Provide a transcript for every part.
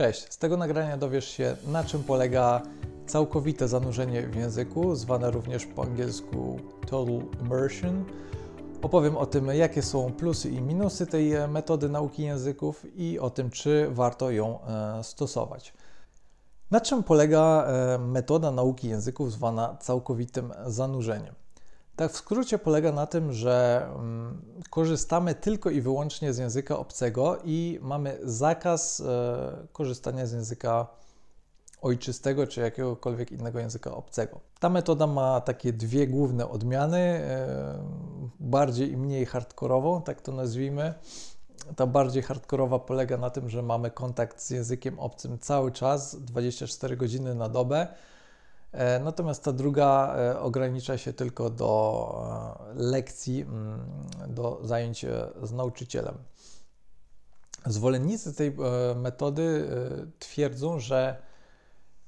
Cześć, z tego nagrania dowiesz się, na czym polega całkowite zanurzenie w języku, zwane również po angielsku Total Immersion. Opowiem o tym, jakie są plusy i minusy tej e, metody nauki języków i o tym, czy warto ją e, stosować. Na czym polega e, metoda nauki języków zwana całkowitym zanurzeniem? Tak w skrócie polega na tym, że mm, korzystamy tylko i wyłącznie z języka obcego i mamy zakaz e, korzystania z języka ojczystego czy jakiegokolwiek innego języka obcego. Ta metoda ma takie dwie główne odmiany, e, bardziej i mniej hardkorową, tak to nazwijmy. Ta bardziej hardkorowa polega na tym, że mamy kontakt z językiem obcym cały czas, 24 godziny na dobę natomiast ta druga e, ogranicza się tylko do e, lekcji, mm, do zajęć z nauczycielem. Zwolennicy tej metody twierdzą, że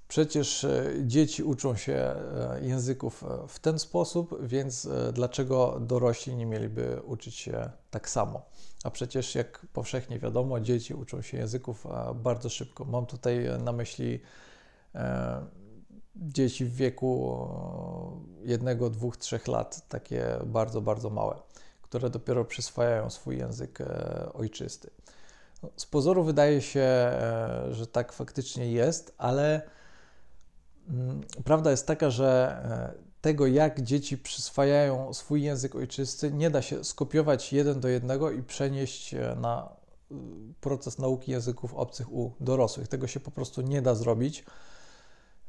przecież dzieci uczą się języków w ten sposób, więc dlaczego dorośli nie mieliby uczyć się tak samo? A przecież, jak powszechnie wiadomo, dzieci uczą się języków bardzo szybko. Mam tutaj na myśli dzieci w wieku jednego, dwóch, trzech lat, takie bardzo, bardzo małe, które dopiero przyswajają swój język e, ojczysty. No, z pozoru wydaje się, e, że tak faktycznie jest, ale mm, prawda jest taka, że e, tego, jak dzieci przyswajają swój język ojczysty, nie da się skopiować jeden do jednego i przenieść na proces nauki języków obcych u dorosłych. Tego się po prostu nie da zrobić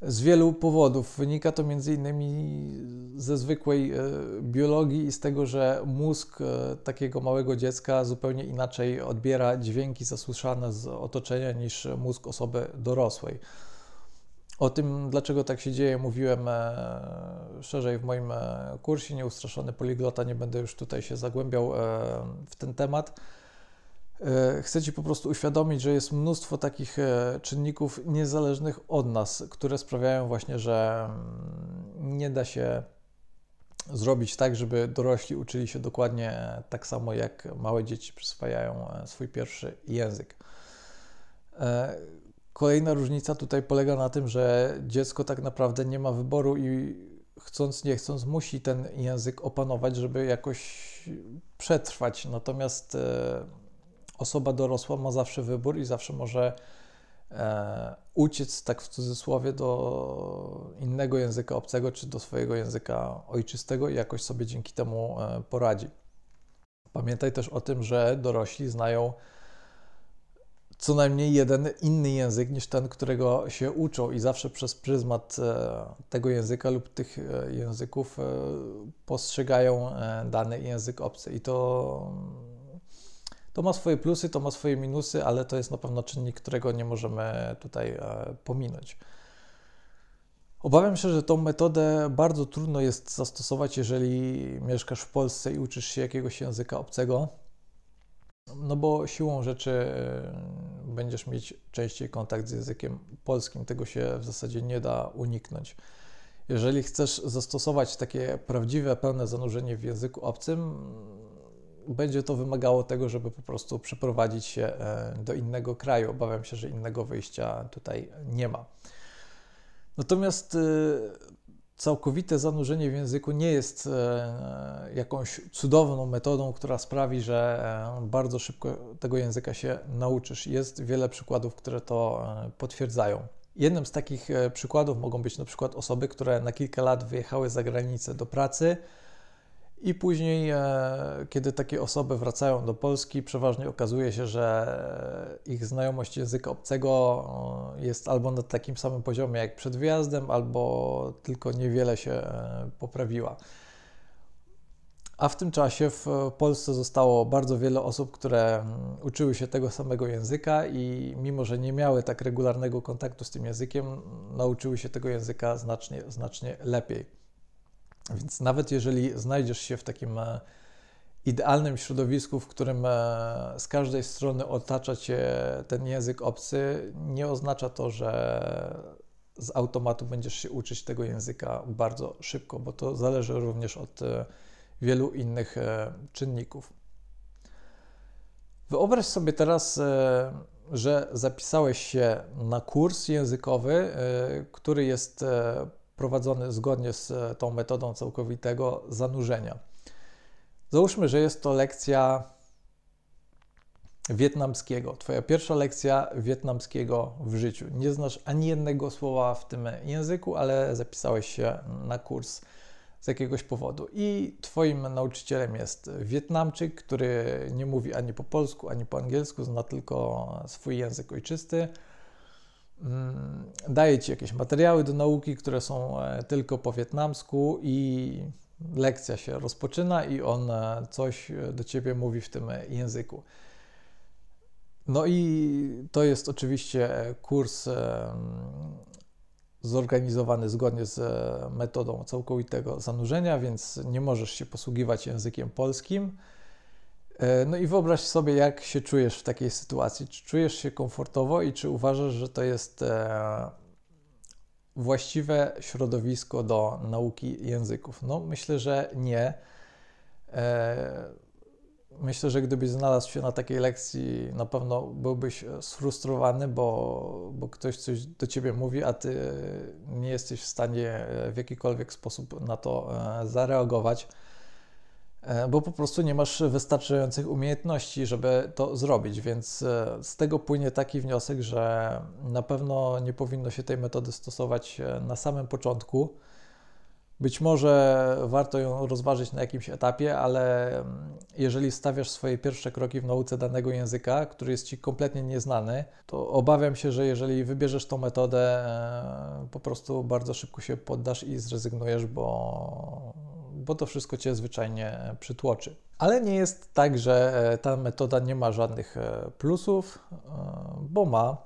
z wielu powodów. Wynika to innymi ze zwykłej e, biologii i z tego, że mózg e, takiego małego dziecka zupełnie inaczej odbiera dźwięki zasłyszane z otoczenia niż mózg osoby dorosłej. O tym, dlaczego tak się dzieje, mówiłem e, szerzej w moim kursie Nieustraszony Poliglota. Nie będę już tutaj się zagłębiał w ten temat. E, chcę Ci po prostu uświadomić, że jest mnóstwo takich e, czynników niezależnych od nas, które sprawiają właśnie, że mm, nie da się zrobić tak, żeby dorośli uczyli się dokładnie tak samo, jak małe dzieci przyswajają e, swój pierwszy język. Kolejna różnica tutaj polega na tym, że dziecko tak naprawdę nie ma wyboru i chcąc, nie chcąc, musi ten język opanować, żeby jakoś przetrwać. Natomiast osoba dorosła ma zawsze wybór i zawsze może e, uciec, tak w cudzysłowie, do innego języka obcego czy do swojego języka ojczystego i jakoś sobie dzięki temu e, poradzi. Pamiętaj też o tym, że dorośli znają co najmniej jeden inny język niż ten, którego się uczą, i zawsze przez pryzmat e, tego języka lub tych e, języków e, postrzegają dany język obcy. I to to ma swoje plusy, to ma swoje minusy, ale to jest na pewno czynnik, którego nie możemy tutaj e, pominąć. Obawiam się, że tą metodę bardzo trudno jest zastosować, jeżeli mieszkasz w Polsce i uczysz się jakiegoś języka obcego, no bo siłą rzeczy e, będziesz mieć częściej kontakt z językiem polskim. Tego się w zasadzie nie da uniknąć. Jeżeli chcesz zastosować takie prawdziwe, pełne zanurzenie w języku obcym, będzie to wymagało tego, żeby po prostu przeprowadzić się e, do innego kraju. Obawiam się, że innego wyjścia tutaj nie ma. Natomiast e, całkowite zanurzenie w języku nie jest e, jakąś cudowną metodą, która sprawi, że bardzo szybko tego języka się nauczysz. Jest wiele przykładów, które to potwierdzają. Jednym z takich przykładów mogą być na przykład osoby, które na kilka lat wyjechały za granicę do pracy i później, e, kiedy takie osoby wracają do Polski, przeważnie okazuje się, że ich znajomość języka obcego e, jest albo na takim samym poziomie jak przed wyjazdem, albo tylko niewiele się e, poprawiła. A w tym czasie w Polsce zostało bardzo wiele osób, które uczyły się tego samego języka i mimo, że nie miały tak regularnego kontaktu z tym językiem, nauczyły się tego języka znacznie, znacznie lepiej. Więc nawet jeżeli znajdziesz się w takim e, idealnym środowisku, w którym e, z każdej strony otacza cię ten język obcy, nie oznacza to, że z automatu będziesz się uczyć tego języka bardzo szybko, bo to zależy również od e, wielu innych czynników. Wyobraź sobie teraz że zapisałeś się na kurs językowy, który jest prowadzony zgodnie z tą metodą całkowitego zanurzenia. Załóżmy, że jest to lekcja wietnamskiego. Twoja pierwsza lekcja wietnamskiego w życiu. Nie znasz ani jednego słowa w tym języku, ale zapisałeś się na kurs z jakiegoś powodu. I Twoim nauczycielem jest Wietnamczyk, który nie mówi ani po polsku, ani po angielsku, zna tylko swój język ojczysty. Mm, daje Ci jakieś materiały do nauki, które są e, tylko po wietnamsku, i lekcja się rozpoczyna, i on e, coś do Ciebie mówi w tym języku. No i to jest oczywiście kurs zorganizowany zgodnie z e, metodą całkowitego zanurzenia, więc nie możesz się posługiwać językiem polskim. E, no i wyobraź sobie, jak się czujesz w takiej sytuacji. Czy czujesz się komfortowo i czy uważasz, że to jest e, właściwe środowisko do nauki języków? No, myślę, że nie. Myślę, że gdybyś znalazł się na takiej lekcji, na pewno byłbyś sfrustrowany, bo, bo ktoś coś do ciebie mówi, a ty nie jesteś w stanie w jakikolwiek sposób na to e, zareagować, e, bo po prostu nie masz wystarczających umiejętności, żeby to zrobić. Więc e, z tego płynie taki wniosek, że na pewno nie powinno się tej metody stosować na samym początku być może warto ją rozważyć na jakimś etapie, ale mm, jeżeli stawiasz swoje pierwsze kroki w nauce danego języka, który jest ci kompletnie nieznany, to obawiam się, że jeżeli wybierzesz tą metodę, e, po prostu bardzo szybko się poddasz i zrezygnujesz, bo, bo to wszystko cię zwyczajnie przytłoczy. Ale nie jest tak, że e, ta metoda nie ma żadnych e, plusów, bo ma.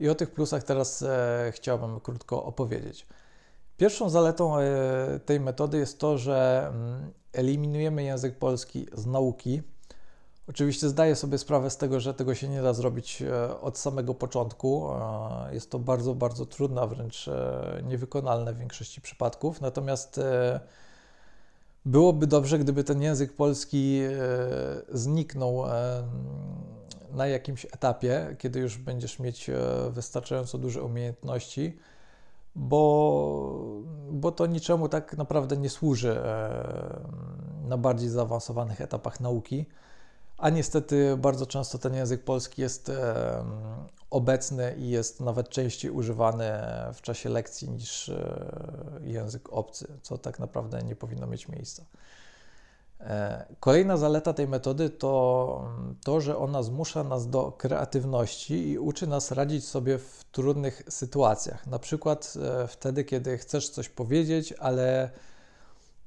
I o tych plusach teraz chciałbym krótko opowiedzieć. Pierwszą zaletą e, tej metody jest to, że mm, eliminujemy język polski z nauki. Oczywiście zdaję sobie sprawę z tego, że tego się nie da zrobić e, od samego początku. E, jest to bardzo, bardzo trudne, wręcz niewykonalne w większości przypadków. Natomiast byłoby dobrze, gdyby ten język polski zniknął na jakimś etapie, kiedy już będziesz mieć wystarczająco duże umiejętności bo, bo to niczemu tak naprawdę nie służy e, na bardziej zaawansowanych etapach nauki. A niestety bardzo często ten język polski jest obecny i jest nawet częściej używany w czasie lekcji niż e, język obcy, co tak naprawdę nie powinno mieć miejsca. E, kolejna zaleta tej metody to to, że ona zmusza nas do kreatywności i uczy nas radzić sobie w trudnych sytuacjach. Na przykład e, wtedy, kiedy chcesz coś powiedzieć, ale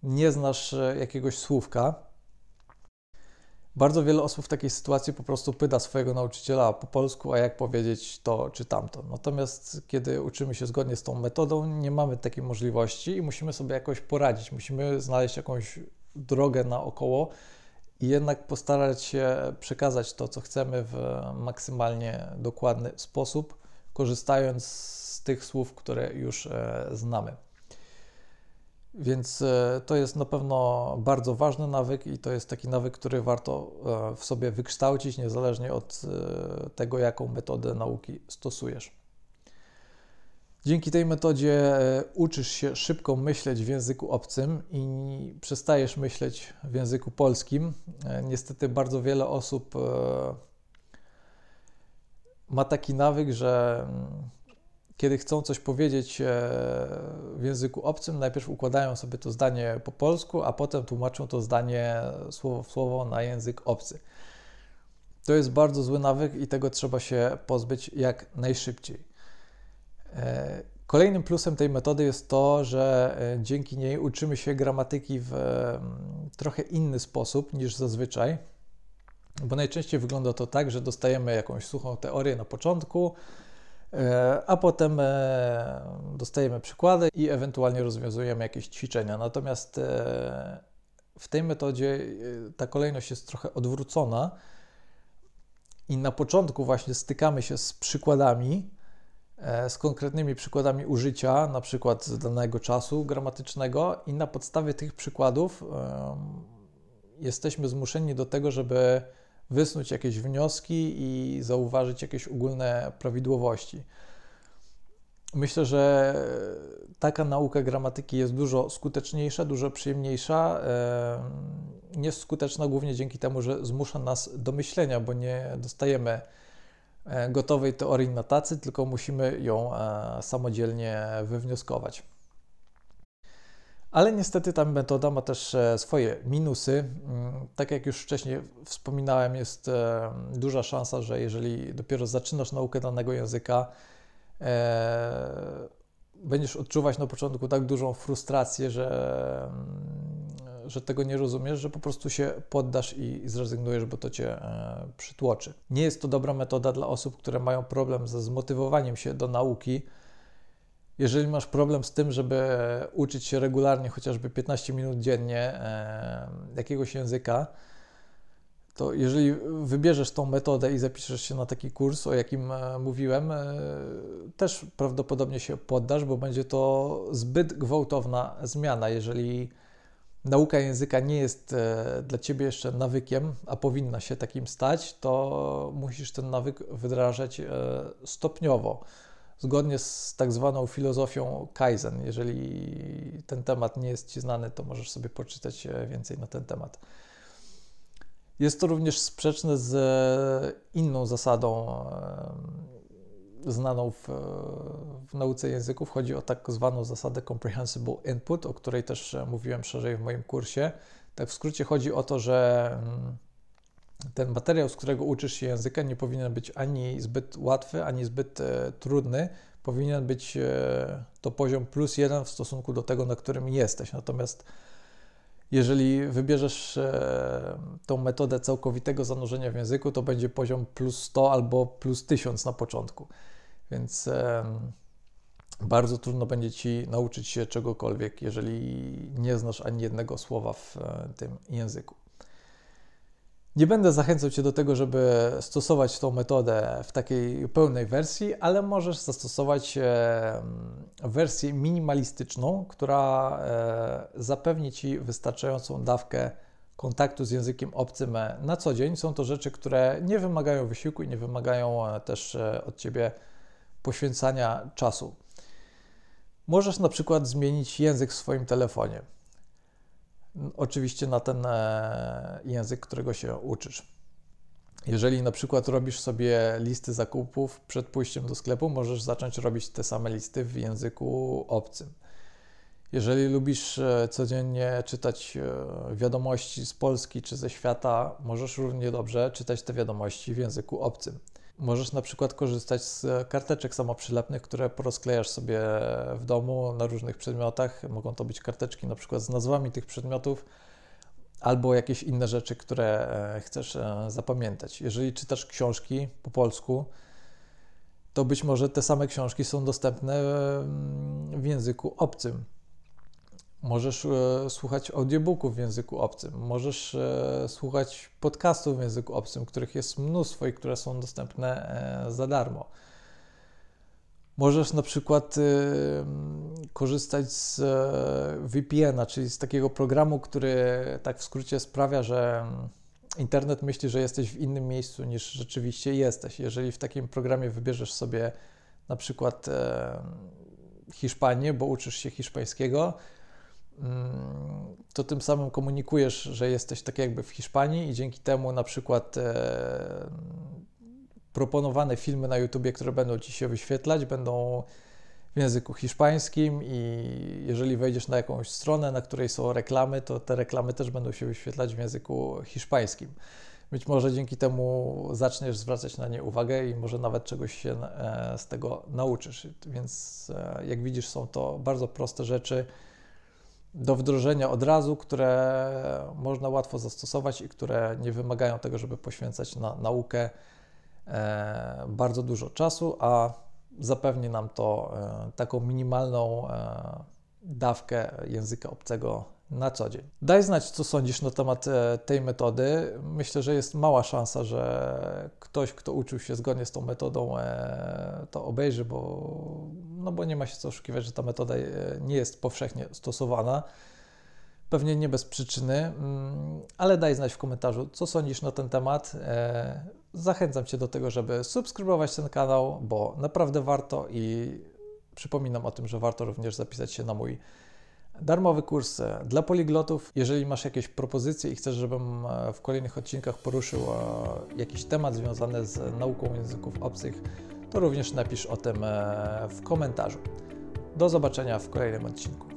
nie znasz jakiegoś słówka. Bardzo wiele osób w takiej sytuacji po prostu pyta swojego nauczyciela po polsku, a jak powiedzieć to czy tamto. Natomiast kiedy uczymy się zgodnie z tą metodą, nie mamy takiej możliwości i musimy sobie jakoś poradzić. Musimy znaleźć jakąś drogę naokoło i jednak postarać się przekazać to, co chcemy w maksymalnie dokładny sposób, korzystając z tych słów, które już e, znamy. Więc e, to jest na pewno bardzo ważny nawyk i to jest taki nawyk, który warto e, w sobie wykształcić, niezależnie od tego, jaką metodę nauki stosujesz. Dzięki tej metodzie e, uczysz się szybko myśleć w języku obcym i przestajesz myśleć w języku polskim. E, niestety bardzo wiele osób e, ma taki nawyk, że mm, kiedy chcą coś powiedzieć w języku obcym, najpierw układają sobie to zdanie po polsku, a potem tłumaczą to zdanie słowo w słowo na język obcy. To jest bardzo zły nawyk i tego trzeba się pozbyć jak najszybciej. E, kolejnym plusem tej metody jest to, że e, dzięki niej uczymy się gramatyki w trochę inny sposób niż zazwyczaj, bo najczęściej wygląda to tak, że dostajemy jakąś suchą teorię na początku, e, a potem dostajemy przykłady i ewentualnie rozwiązujemy jakieś ćwiczenia. Natomiast w tej metodzie ta kolejność jest trochę odwrócona i na początku właśnie stykamy się z przykładami, E, z konkretnymi przykładami użycia, na przykład danego czasu gramatycznego, i na podstawie tych przykładów jesteśmy zmuszeni do tego, żeby wysnuć jakieś wnioski i zauważyć jakieś ogólne prawidłowości. Myślę, że taka nauka gramatyki jest dużo skuteczniejsza, dużo przyjemniejsza. Jest skuteczna głównie dzięki temu, że zmusza nas do myślenia, bo nie dostajemy e, gotowej teorii na tacy, tylko musimy ją e, samodzielnie wywnioskować. Ale niestety ta metoda ma też e, swoje minusy. Mm, tak jak już wcześniej wspominałem, jest duża szansa, że jeżeli dopiero zaczynasz naukę danego języka, e, będziesz odczuwać na początku tak dużą frustrację, że, mm, że tego nie rozumiesz, że po prostu się poddasz i, zrezygnujesz, bo to cię e, przytłoczy. Nie jest to dobra metoda dla osób, które mają problem ze zmotywowaniem się do nauki. Jeżeli masz problem z tym, żeby uczyć się regularnie, chociażby 15 minut dziennie jakiegoś języka, to jeżeli wybierzesz tą metodę i zapiszesz się na taki kurs, o jakim e, mówiłem, e, też prawdopodobnie się poddasz, bo będzie to zbyt gwałtowna zmiana. Jeżeli nauka języka nie jest e, dla ciebie jeszcze nawykiem, a powinna się takim stać, to musisz ten nawyk wdrażać stopniowo, zgodnie z tak zwaną filozofią Kaizen. Jeżeli ten temat nie jest ci znany, to możesz sobie poczytać więcej na ten temat. Jest to również sprzeczne z e, inną zasadą e, znaną w, w, nauce języków. Chodzi o tak zwaną zasadę comprehensible input, o której też e, mówiłem szerzej w moim kursie. Tak w skrócie chodzi o to, że mm, ten materiał, z którego uczysz się języka, nie powinien być ani zbyt łatwy, ani zbyt trudny. Powinien być to poziom plus jeden w stosunku do tego, na którym jesteś. Natomiast jeżeli wybierzesz e, tą metodę całkowitego zanurzenia w języku, to będzie poziom plus 100 albo plus 1000 na początku. Więc bardzo trudno będzie ci nauczyć się czegokolwiek, jeżeli nie znasz ani jednego słowa w e, tym języku. Nie będę zachęcał Cię do tego, żeby stosować tą metodę w takiej pełnej wersji, ale możesz zastosować wersję minimalistyczną, która e, zapewni Ci wystarczającą dawkę kontaktu z językiem obcym e, na co dzień. Są to rzeczy, które nie wymagają wysiłku i nie wymagają e, też od Ciebie poświęcania czasu. Możesz na przykład zmienić język w swoim telefonie. Oczywiście na ten e, język, którego się uczysz. Jeżeli na przykład robisz sobie listy zakupów przed pójściem do sklepu, możesz zacząć robić te same listy w języku obcym. Jeżeli lubisz e, codziennie czytać e, wiadomości z Polski czy ze świata, możesz równie dobrze czytać te wiadomości w języku obcym. Możesz na przykład korzystać z karteczek samoprzylepnych, które porozklejasz sobie w domu na różnych przedmiotach. Mogą to być karteczki na przykład z nazwami tych przedmiotów albo jakieś inne rzeczy, które e, chcesz e, zapamiętać. Jeżeli czytasz książki po polsku, to być może te same książki są dostępne w języku obcym. Możesz e, słuchać audiobooków w języku obcym, możesz e, słuchać podcastów w języku obcym, których jest mnóstwo i które są dostępne e, za darmo. Możesz na przykład korzystać z VPN-a, czyli z takiego programu, który tak w skrócie sprawia, że internet myśli, że jesteś w innym miejscu niż rzeczywiście jesteś. Jeżeli w takim programie wybierzesz sobie na przykład Hiszpanię, bo uczysz się hiszpańskiego, Mm, to tym samym komunikujesz, że jesteś tak jakby w Hiszpanii i dzięki temu na przykład e, proponowane filmy na YouTubie, które będą Ci się wyświetlać, będą w języku hiszpańskim i jeżeli wejdziesz na jakąś stronę, na której są reklamy, to te reklamy też będą się wyświetlać w języku hiszpańskim. Być może dzięki temu zaczniesz zwracać na nie uwagę i może nawet czegoś się e, z tego nauczysz. Więc e, jak widzisz, są to bardzo proste rzeczy, do wdrożenia od razu, które można łatwo zastosować i które nie wymagają tego, żeby poświęcać na naukę e, bardzo dużo czasu, a zapewni nam to e, taką minimalną e, dawkę języka obcego na co dzień. Daj znać, co sądzisz na temat e, tej metody. Myślę, że jest mała szansa, że ktoś, kto uczył się zgodnie z tą metodą, e, to obejrzy, bo, no bo nie ma się co oszukiwać, że ta metoda e, nie jest powszechnie stosowana. Pewnie nie bez przyczyny, mm, ale daj znać w komentarzu, co sądzisz na ten temat. Zachęcam Cię do tego, żeby subskrybować ten kanał, bo naprawdę warto i przypominam o tym, że warto również zapisać się na mój darmowy kurs e, dla poliglotów. Jeżeli masz jakieś propozycje i chcesz, żebym e, w kolejnych odcinkach poruszył jakiś temat związany z nauką języków obcych, to również napisz o tym w komentarzu. Do zobaczenia w kolejnym odcinku.